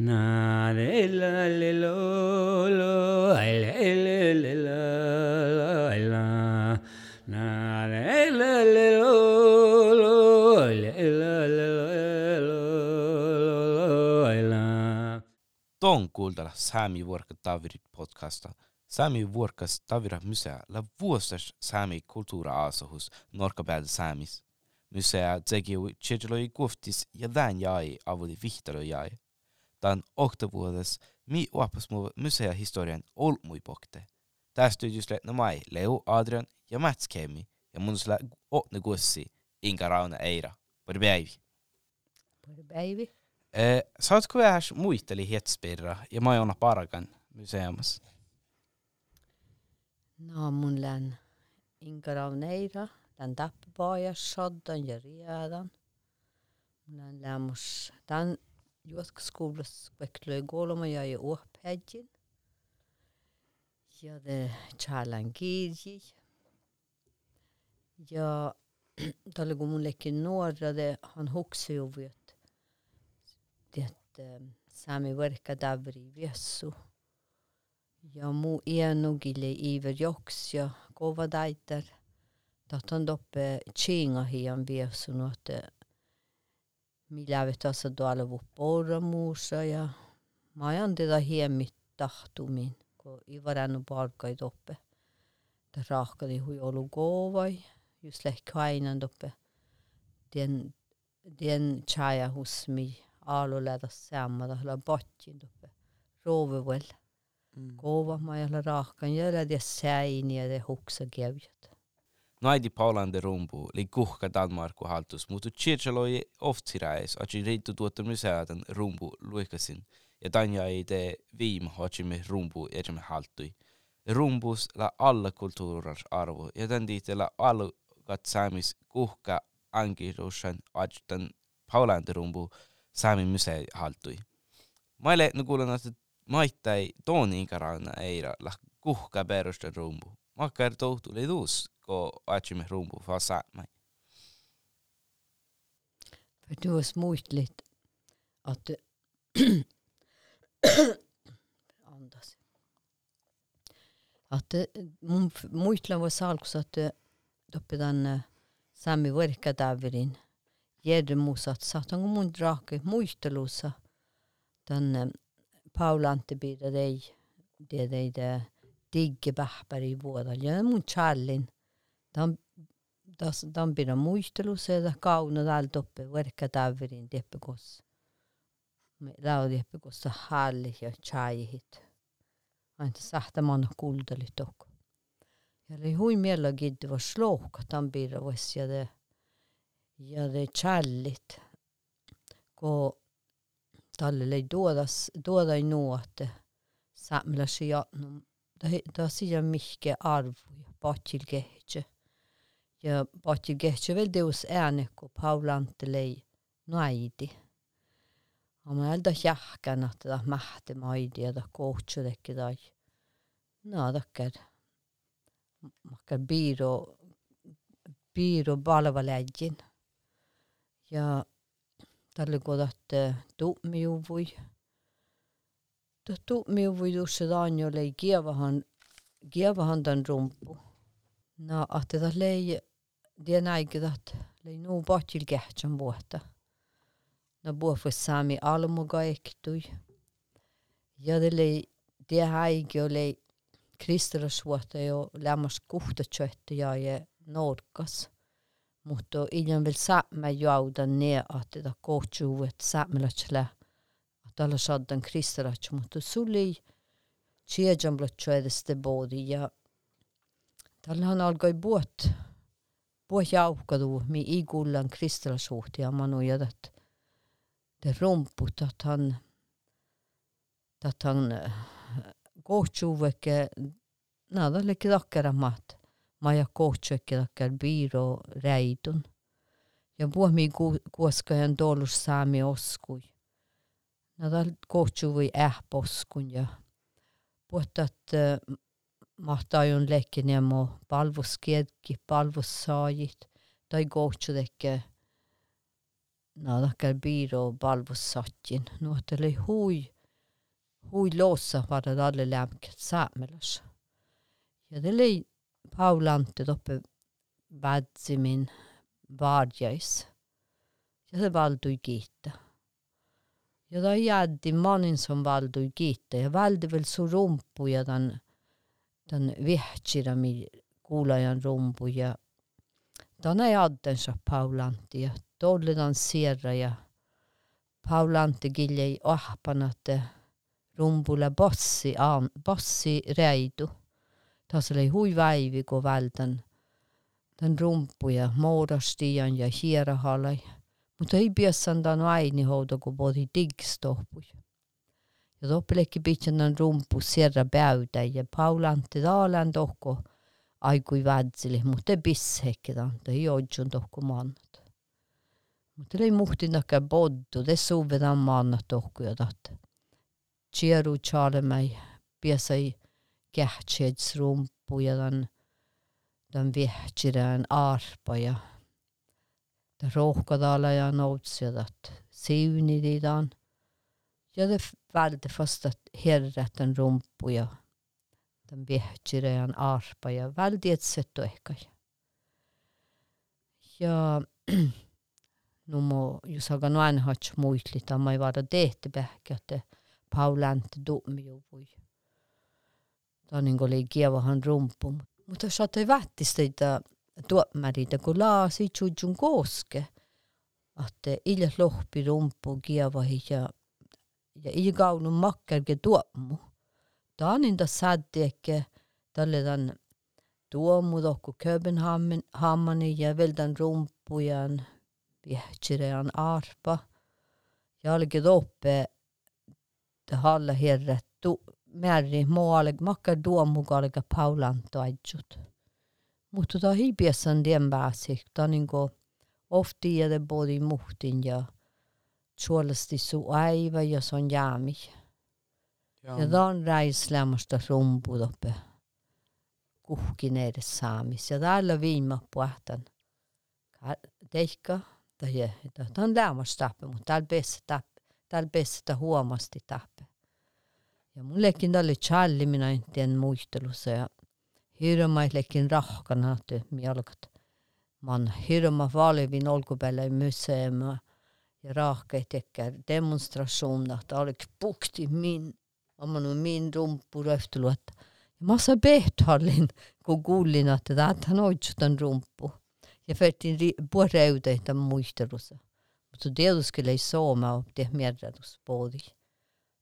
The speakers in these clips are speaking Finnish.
Na le la le lo lo le le le la la na le la le lo lo le la le lo la Tuon kuuldella Sami Vuorka Tavirit podcasta. Sami Vuorkas Tavira Musea la vuostas Sami kulttuura-aasohus Norkapäältä Samis. Musea teki tjejeloi kuoftis ja vän jäi avuli vihtalo jäi. Tämän oktavuodes mi uapas mu museahistorian olmui pokte. Tästä just no mai Leo Adrian ja Mats Kemi ja mun sillä åtne gussi Inga Rauna Eira. Både päivi. Eh, saatko vähän muisteli hetspirra ja mä oon parakan museumassa? No mun län Inga Rauneira, län tappapaajas, soddan ja riadan. Mun län lämmus tän juosko skolas vektlöi goloma ja ei uopäjin. Ja är chalan kirji. Ja talle kun mun lekin nuora de han hoksi jo vyöt. Det ehm, sami verka davri viesu. Ja mu ienugille iver joks ja kova daitar. Tahton doppe chinga hian viesu nuote millä avulla tuolla puuramuussa ja mä ajan tätä hiemmit tahtumin, kun ei varannut palkkaa toppe. Tämä rahkali hui ollut kovai, just lähti kainan toppe. Den, den chaja husmi aalu lähtä sammata, hla pottiin toppe. Roovivuel. Mm. Kova mä ajalla rahkan ja lähti säini ja te huksa kevjät. Najdi Paulande rumpu, li kuhka Danmarku haltus, mutta Chirchaloi oftiraes, aci reittu tuottamme säätän rumpu luikasin, ja Tanja ei tee viim hoitsimme rumpu etsemme haltui. Rumpus la alla kulttuurars arvo, ja tän diitellä alkat saamis kuhka ankirushan ajtan Paulande rumpu saami myse haltui. Maile nukulan, että maittai tooniin karana eira, la kuhka perustan rumpu. makarto tu le dus ko achimme rumbu fa saamai. För det var smutsligt att andas. Att muistlan var salkus att doppe den sami verkar däverin. Järmusat satan om hon drake muistelusa. Den Paul Antti piirä ei, tiedä ei digge bahpari vuoda ja mun challin dan das dan bira muistelu se da kauna dal toppe verka taverin teppekos så laudi teppekos sa halli ja chaihit anta sahta man kuldali tok ja li hui miella gidde var slok dan bira vesjade ja det challit ko talle lei dodas dodai nuote samla sig ja da sia mihke arvu ja patil gehtje. Ja patil gehtje vel deus ääne ko Paulante lei naidi. Ama älda jahkan att det mahte maidi ja da kohtsu tekki dai. No takkar makkar biro biro balva läjin. Ja talle kodat tuumiuvui. Tuo tuumiuvui tuossa daanjo lei kievahan kievahan dan rumpu. No att det lei det näigedat lei nu patil kehtsan vuotta. No buofus saami almuga ektui. Ja det lei det haigi oli kristallisuutta jo lämmas kuhtatsöhti ja norkas. Mutta ilman vielä saamme jauda ne, että tämä kohtjuu, että tällä saadaan kristallatsi, mutta suli tjejan blatsu edestä bodi ja tällähän alkoi buot, buot jaukadu, mi igullan kristallisuutta ja manu jadat. Det rumput, att han, att han kohtjuuveke, nada leki takkara mat. Maja kohtjuukke takkar biiro räidun. Ja puhmi ku, kuoskajan dolus saami oskui. nadal kohtsu või ähposkun ja puhtalt äh, mahtajun lekkinemo palvuskedki, palvussaajit tai kohtsu tekke nadakal biiro palvussatjin. Nuhteli hui, hui loossa vada dalle lämket saamelas. Ja tuli Paulantti toppe vädzimin vaarjais. Ja se valtui kiittää. Yada jaddi manin som valdu giitta ja väldiväls rumpuja tämän, tämän vihtsirä, kuulajan rumpuja. Tänä jaddensa Paulantti ja tollidan sierra ja Paulantti giljei ahpana, että rumpulla bossi, aan, bossi reidu. Tässä oli hui väivi, kun vältän tämän rumpuja, muodostijan ja hierahalai. mutta ei piassandan aini houda, kun poti tiks tohpus. Ja toppelekki pitsandan rumpus sierra päytä ja paulantti taalan tohko aikui vädsille, mutta ei pissehki tanta, ei odjun tohko maannat. Mutta ei muhtinakaan poddu, te suvetan maannat tohko ja tahta. Tjeru tjaalemai piasai kähtseds rumpu ja tämän, tämän vihtsirään arpa ja rohkadala ja noutsidat siunididan. Ja det valde först att herrat en rumpu ja den vihtsira ja en arpa ja valde ett sätt att äka. Ja nu må jag säga nu en hats muitlit amma vara det bäck att paulant Han ju voi. Tanin oli kievahan rumpum. det jos saatte vättistä tuomäritä, kun laasi tjujun koske. Että ilja lohpi rumpu kievahi ja, ja ilja kaunun makkerke tuomu. Tanin da säddi ehkä tälle tämän tuomu tohku Köbenhammani ja vielä tämän rumpujan viehtsirean arpa. Ja alkoi toppe halla herrettu määrin muualle, makka duomukalka paulanto ajut. Mutta ta hiipiessan tien pääsi, ta niinku ofti ja de bodi muhtin ja suolasti su aiva ja son jäämi. Ja, ja ta on räislämästä rumpu toppe kuhkin edes saamis. Ja täällä viime puhtan. Teikka, ta on lämmästä tappe, mutta täällä bäst tappe. Täällä bäst huomasti tappe. Ja mullekin oli challi minä en tien muistelussa ja hirmaillekin rahkana, että mielkat. Man hirma valivin olkupäälä museema ja rahkeet tekee demonstrationer, että oliko pukti min, omanu min rumpu röhtelu, että ja mä saan pehtallin, kun kuulin, että tähän oitsutan rumpu. Ja fettin puoleuteita muistelussa. Mutta tietysti ei sooma ole tehty mierrätyspoodi.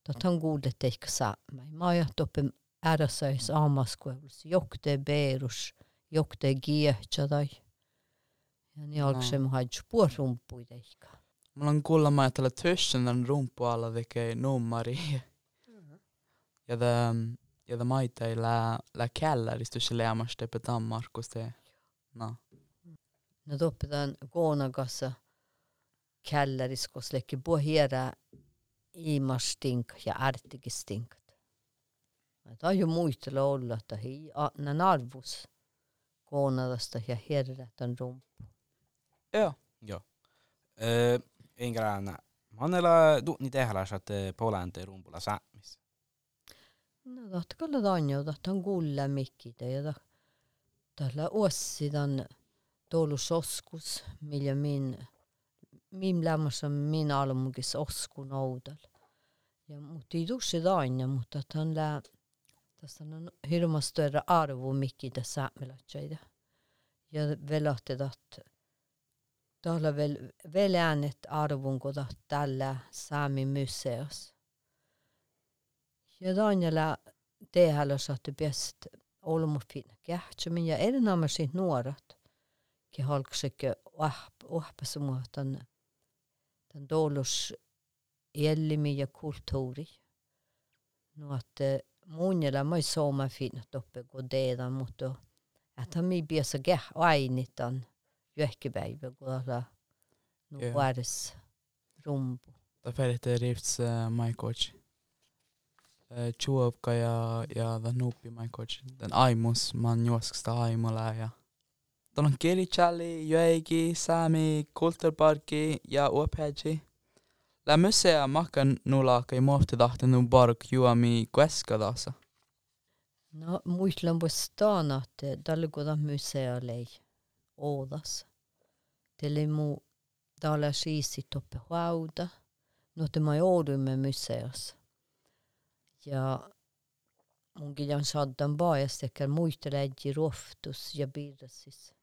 Totan kuulet ehkä saamai. Mä ajattelin äräsäis aamaskuevus. Jokte beerus, jokte kiehtä tai. Ja niin alkoi se haidju puorumpuita ehkä. Mulla on kuulla mä ajattelen tössen den rumpu alla tekee nummari. Ja det ja det maita ei lä lä källarista se lämmästä på Danmarkus det. No. No toppetaan koonakassa källaris, koska lekki puhiera iimastink ja ärtigistinkat. Ta on ju muistella olla, että hi annan arvus koonadasta ja herrätän rumpu. Joo. Joo. Öö, Ingrana, Manella duuni tehdä, että polante rumpulla säämis. No tahti kalla tanjo, tahti on kuulla mikkitä ja ta, tällä ossidan tuolus oskus, millä min min lämmössä min almugis osku noudal. Ja mutta ei tuossa aina, mutta hän lää, tässä on hirmas större arvo mikki tässä saamelatseida. Ja velahti, että täällä vel, vel äänet arvon, kun tällä saami museos. Ja Daniela tehdä saattu bäst olmufin kähtsämin ja erinomaisesti nuoret. Kehalksekke ohpasumuhtan den dolus elimi ja kulttuuri. No että muunjalla mä sooma finna toppe godeeda, mutta että mi biasa geh ainitan jöhkipäivä, kun olla no vares rumpu. Ta färite rifts uh, my coach. Uh, Chuovka ja, ja the nupi my coach. Den aimus man juosksta aimola ja Tuolla on Kirichalli, Joegi, Sami, Kulturparki ja Uopeji. Lä musea makan nulaka i mohti tahtinut bark juomi kueskadassa. No, muistan på stan att eh, dalle goda musea lei ådas. Tele mu dalla skisi toppe huauda. No te mai oudumme museas. Ja munkin on saddan baajasta, ehkä muista lähti rohtus ja piirrasis.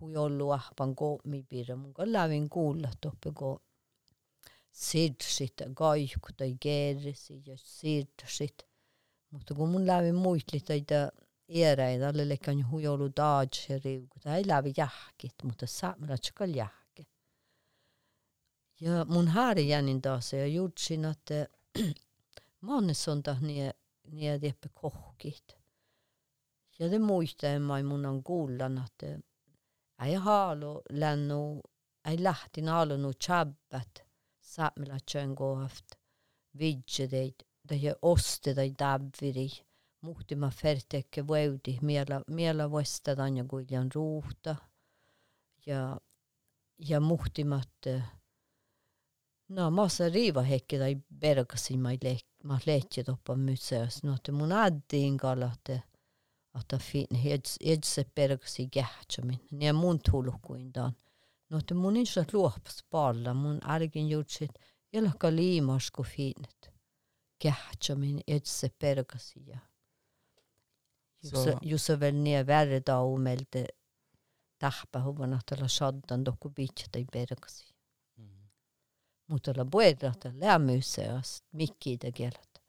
Hui ollut ahpan koomi piirra. Mun kan lävin kuulla toppe ko siirsit kaiku tai keerisi ja siirsit. Mutta kun mun lävin muistli taita eräitä, alle lekkan hui ollut daadж ja riuku. Tai ei lävi jähkit, mutta saamalla tskal jähki. Ja mun haari jänin taas ja jutsin, että monessa on taas teppä kohkit. Ja det muistaa mai mun on kuullan, että ei haalo lännu, ei lähti naalunu chabbat, saamilla tjön kohaft, vidjedeit, tai oste tai davviri, muhtima fertekke voidi, miela, miela vuostadan ja kuiljan ruuhta, ja, ja muhtimat, no massa riiva hekki tai bergasin mai lek ma lehtje toppa museas no te mun addiin kalate että fin heds edse pergsi gähtsamin ne mun tulkuindan nohte mun insat luopas palla mun argin jutsit ilaka liimasku fiinet. Kehtsamin etse pergasia. Jusse veel nii er värre taumelte tahpahuva nahtala saddan dokku piitsata ei pergasi. Mutta la puedrata lämmyseast mikkiitä kielat.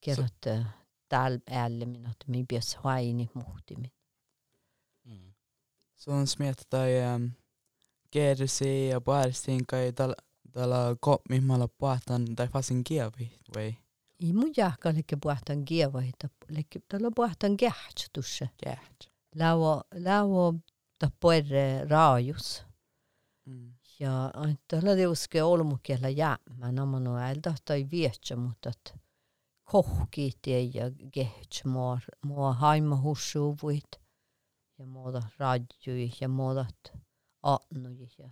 Kielat eh, täällä äälle minä, että minä pitäisi haini muhtimin. Mm. Se on smiettä tai ähm, kersi ja puolistin kai tällä koppimalla puhutaan tai fasin kievi vai? Ei mun jahka lekke puhutaan kievi, lekke tällä puhutaan kähtsutussa. Käht. Lauo, lauo ta puerre raajus. Mm. Ja tällä tiuske olmukielä jäämään amano ältä tai vietsä, mutta että kohkiit ja kehtsä mua, mua haima hussuvuit ja muuta radjui ja muuta a'nuja.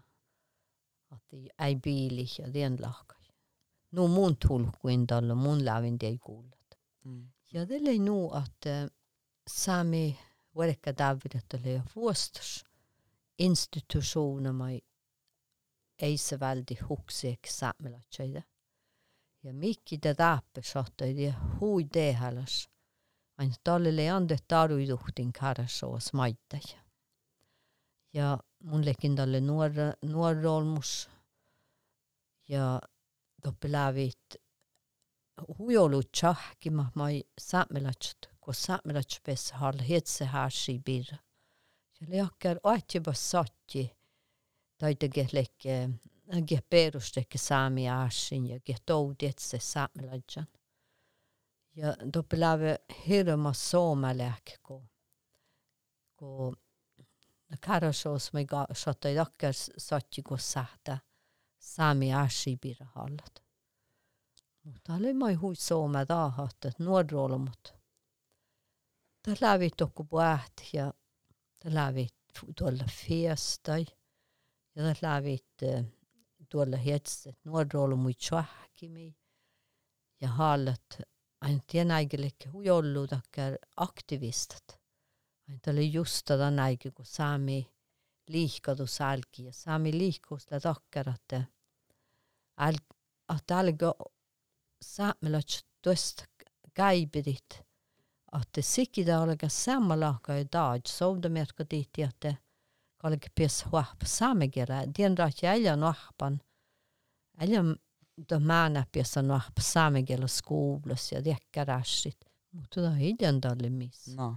Ati ei piilih ja tien lahkas. No mun tulku endalla, mun lävin tei kuulat. Mm. Ja tälle nu, että äh, saami verkka täydettele ja vuostus institutionerna mai ei se väldi hukseek saamelatsöitä. Ja mikki te täppä saattaa ja hui tehelas. Aina tallille ei annettu aruiduhtin karassuus maittaa. Ja mun lekin talle nuor, nuor olmus. Ja toppe lävit hujolut tjahkima mai saamelaitset, kun saamelaitset pessä hal hetse härsi birra. Ja leakkar aatjibas saatti taita lekke ge perustekke saami aasin ja ge toudetse saamelajan. Ja blev hirma soomalääk, ko, Kárashoz még a satai rakker szattyigó száta, számi ásibira hallat. Mutta oli mai hui soome raahat, et nuorroolamut. Ta lävi lávít puäht ja ta lävi tuolla fiestai ja ta lävi tuolla hetset nuorroolamui tjohkimi ja hallat aina tienäigelekki hui ollu takker aktivistat. Ainult oli just ta näigi, kun saami liikadus älgi ja saami liikus la takkar, että äl, että älga saamelats tuosta käibidit, että sikida olega sammalahka ja daaj, sovdamerka tiitti, että kallik pies huahpa saamegera, dien raat jäljä nuahpan, jäljä da määnä pies nuahpa saamegela skuulas ja tiekkä rassit, mutta da hidjan dalle miss. No.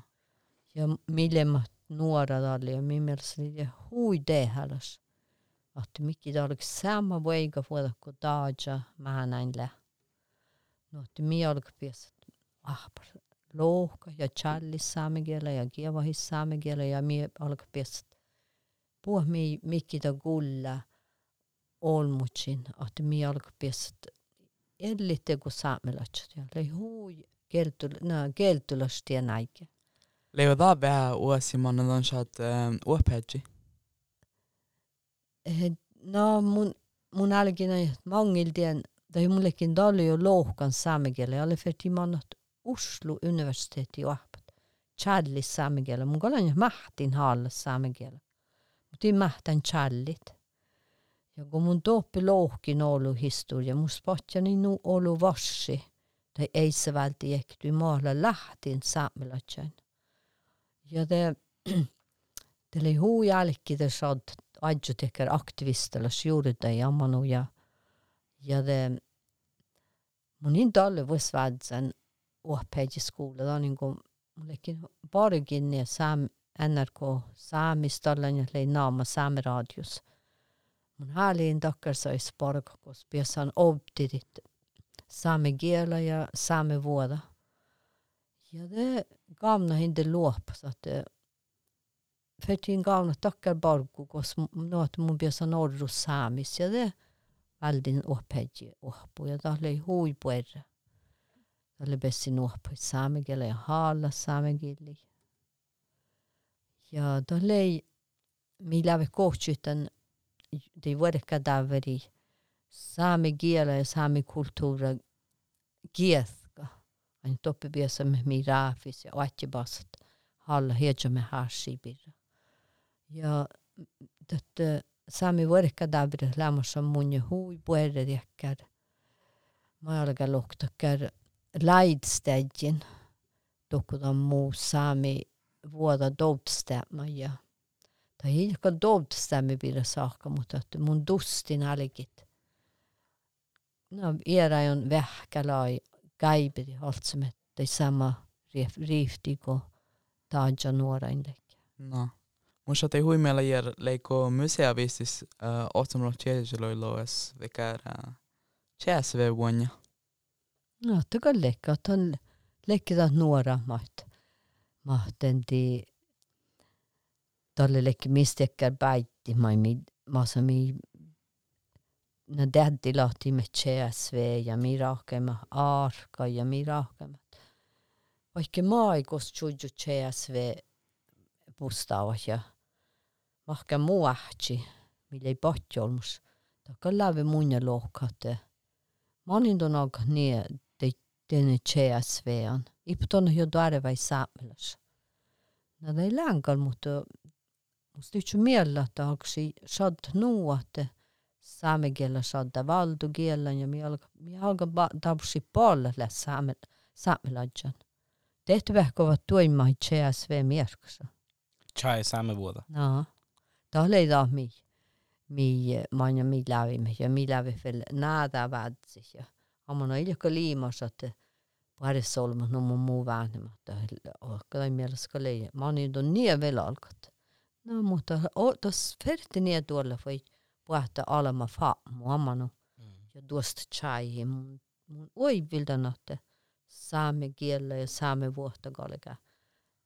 millemad nuorad all ja minu meelest oli huidee alles. Att mycket alkoi samma veiga vuoda kuin taaja mä näin lä. No, että minä alkoi pies, ah, lohka ja challis saame keele ja kievahis saame keele ja minä alkoi pies, puh, mi, mikki ta kulla olmutsin, että minä alkoi pies, jälle tegu saamelatsat ja oli hui, keltul, no, keltulasti ja näike. Lejo-dābeā osi man nonšāt uopädži. No mun, mun algin on mangildien, da ju mullekin dolly jo lohkan samegele, alle för ti manat Oslo universitet i Åpet. Challi samegele, mun golan mahtin hall samegele. Mutta ei niin mahtan challit. Ja kun mun toppi lohkin ollut historia, mun spotjani niin nu ollut varsi. Tai ei se välttämättä, lagt maalla lähtin saamelaisen. Ja det, det oli huu jälkitä saad adju teker aktivistella siurita ja manu ja. Ja det mun in dalle vois vädsen ohpeji skola då. Niin kuin mullekin vargin ja sam NRK saamistallan ja lei naama samiradius. Mun häliin takkar sai sparkakos, piesan obtirit saame kielä ja. Saame vuoda. Ja, det gamna hände låp. Så att, eh, för till gamla tackar bargo och något må bjösa norr och samis. Ja, det aldrig en upphädje upp. Och jag dalle i hoj på er. Dalle bäst in upp i samig eller hala samigillig. Ja, dalle millä vi kutsutan det verkar där i samikielä ja samikulttuura kieltä an dopebiesam mí ráfis a áite bast hall héidir me hásí bíre. Ja dat eh, sami vorka dabre lämmar som munne húi buere dekkar maalaga loktakar laidstädjin dokudan mu sami vuoda dovtstämma ja. Ta hilka dovtstämmi bira saaka, mutta että mun dustin alikit. No, era on vähkälai gaibet i allt som är det samma riiftig och taanja nuora indek. No. Mutta te hui meillä jär leiko musea viistis äh, uh, otsumro tjejiloilo es vekara äh, tjäsve vuonna. No, tuka leikka, ton leikkiä nuora maht. Mahten di tolle leikki mistekkär päitti, mai mi, masami nad teaddi lahti me CSV ja mi rohkem Aarka ja mi rohkem. vaikne maailmas tšudžu CSV mustavad ja mahke muu ähtsi, mille ei pohti olmus. ta ka läbi muine lohkate. ma olin täna ka nii, et teine CSV on. Ipton ju tarve saamelasse. Nad ei lähe ka, mutta musta üldse meelde, et tahaks saada nõuate saame gela sodda valdu gielan ja mialga mialga ba dabshi polla la saame saame lodjan. Tehty vähkö ovat tuimaa CSV mierkossa. Chai saame vuoda. No. Tahle ei taa mi. Mi manja mi lävimme ja mi lävi fel naada vadsi ja. Amma no ilko liimassa että paris olma no mu muu väänematta. Kai mielessä kalei. Mani on niin vielä alkat. No mutta o tos ferti niin tuolla voi. puhta olema famu omanu mm. ja tuosta chai mun, mun oi vildanahte saame kielellä ja saame vuohtakalka.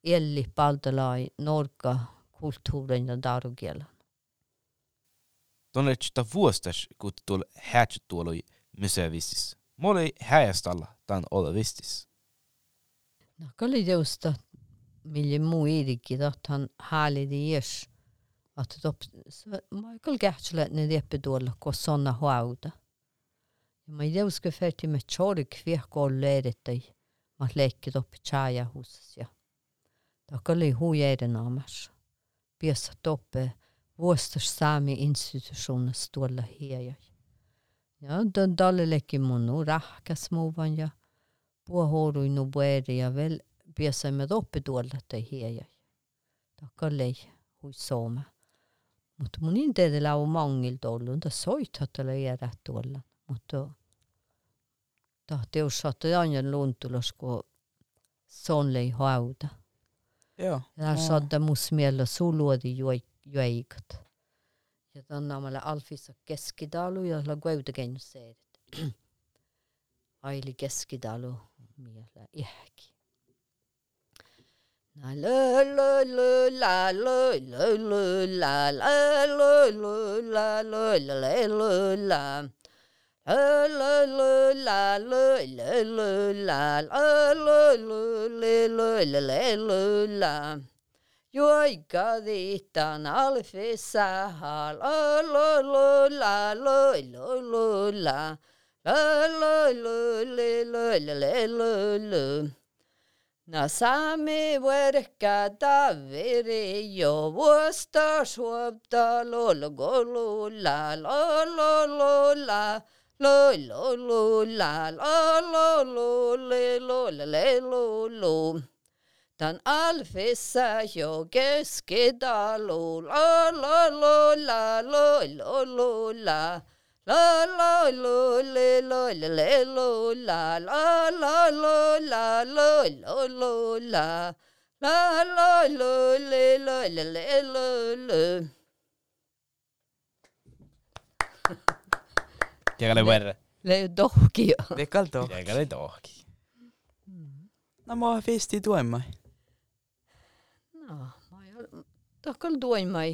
Eli paltalai norka kulttuurin ja darukielan. Tuonne sitä vuostas, kun tuolla hätsä tuolla museovistis. Mulla ei häjästalla tämän olevistis. No, kalli just, millä muu iidikki, että hän. att dop Michael Gatchlet när det är då och såna hauda. Men jag ska färdig med chori kvick och läret dig. Man läcker i chaja hos ja. Då kan ju hur är det namns. Bjösa doppe Vosters sami eh, institutionen ståla heja. Ja, den dalle läcker man nu rahka småvanja. Bo har ju nu bäri jag väl bjösa med det. dåligt dig heja. Då kan ju hur sommar. Mutta mun in teede lau mangilta ollut, ta soithatale jäädä tuolla. Mutta tahti ussata aina luntulos, kun sonlei hauda. Joo. Ja sadda mus miellä suluodi jueikat. Ja tänne omalla Alfissa keskidalu ja la gueuda genseerit. Aili keskidalu miellä ihki. La la la la la la la la la la la la la la la la la La la la la la la la la la la la la la la Joika ditan alfissa la la la la la la la la la la la la la Na sami werka daviri yo wasta shwabda lo lo go lo la lo lo lo la lo lo lo la lo lo lo le lo le le lo lo Dan alfissa yo geske da lo lo lo lo la lo lo lo la la la lo le lo le le lo la la la lo la lo lo lo la la la lo le lo le le lo lo Llegale PR. Le tohki. Llegale tohki. Llegale tohki. No ma vist ei tuen mai. No, ma ei ole, tahab küll tuen mai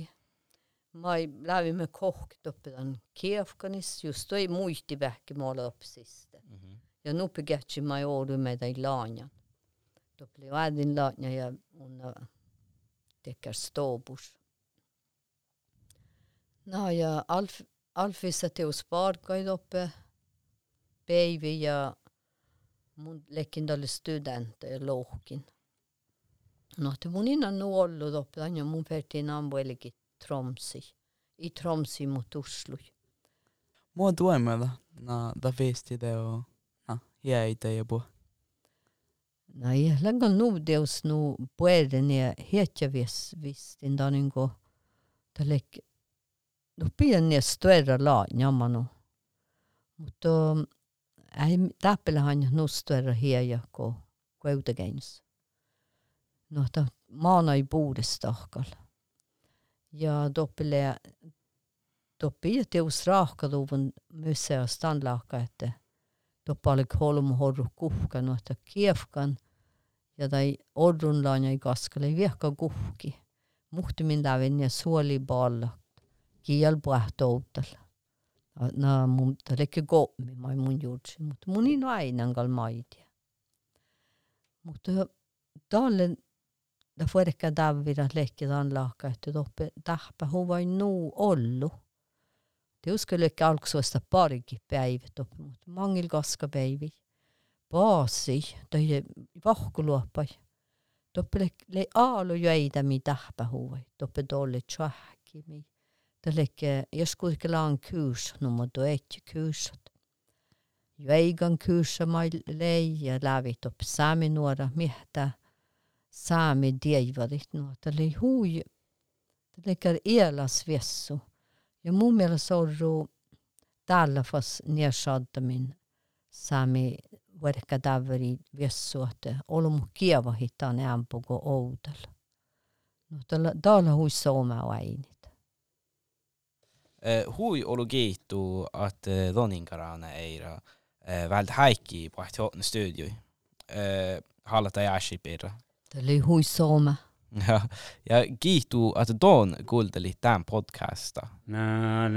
ma lävimme koht uppe den Kievkanis, just då i Muistiväki målade upp sista. Mm -hmm. Ja nu begetsi ma ei ole med dig lanjan. Då blev även lanjan jag under täcker ståbors. No ja Alf, Alfissa teos parkaid uppe. Päivi ja mun lekin oli studenter ja lohkin. No, että mun innan ollut oppilaan ja mun pertiin ampuelikit Tromsø. I Tromsø mot Oslo. Hva er det med, da? vet du det, og ja, jeg er det jeg bor. Nei, niinku, jeg lenge nå no det oss nå bare ned helt jeg vis, hvis den da den går. Det ligger da blir det nye større land, jammen nå. Mutta um, ei täppelhän nustuera hieja Nå, da, no, man er i bordet, ahkalla. Ja doppele doppi ja teus raahkaluvun mysea standlaaka, että doppalik holmu horru kuhkan, no että kiefkan ja tai orrunlaan ei kaskale viekka kuhki. Muhtimin lävin ja suoli balla kiel puhtoutal. Na mun tällekin koommi mai mun juursi, mutta mun ei aina kal maidia. Mutta talle dafuerka davirat lekidan lakahtud oppe tahpa vai nuu ollu. Tiuskelökkä alkusuosta parikin päivät oppi, mutta mangil kaska päivi. Paasi, tai vahkuluoppai. Toppe le, le aalu jäitä mi tahpa ble ikke, jeg skulle ikke la en kurs, nå må du ikke etsi kyysot. Jäikän kyysä mai lei jeg lävi opp saami nuora mihtää saami dievarit nuota. Eli hui, lekar elas vessu. Ja mun mielestä sorru tällä fas nersaddamin saami verkka daveri vessu, että olmu kievahitaan ämpuko oudella. No tällä, tällä hui soma ainit. Eh, hui ologiittu, että eh, Roninkarana eira eh, välttämättä haikki, vaikka studioi. Hallata jääsi pirra. Oli hui sooma. Ja, ja kiitu att Don kuunteli tämän podcasta. Na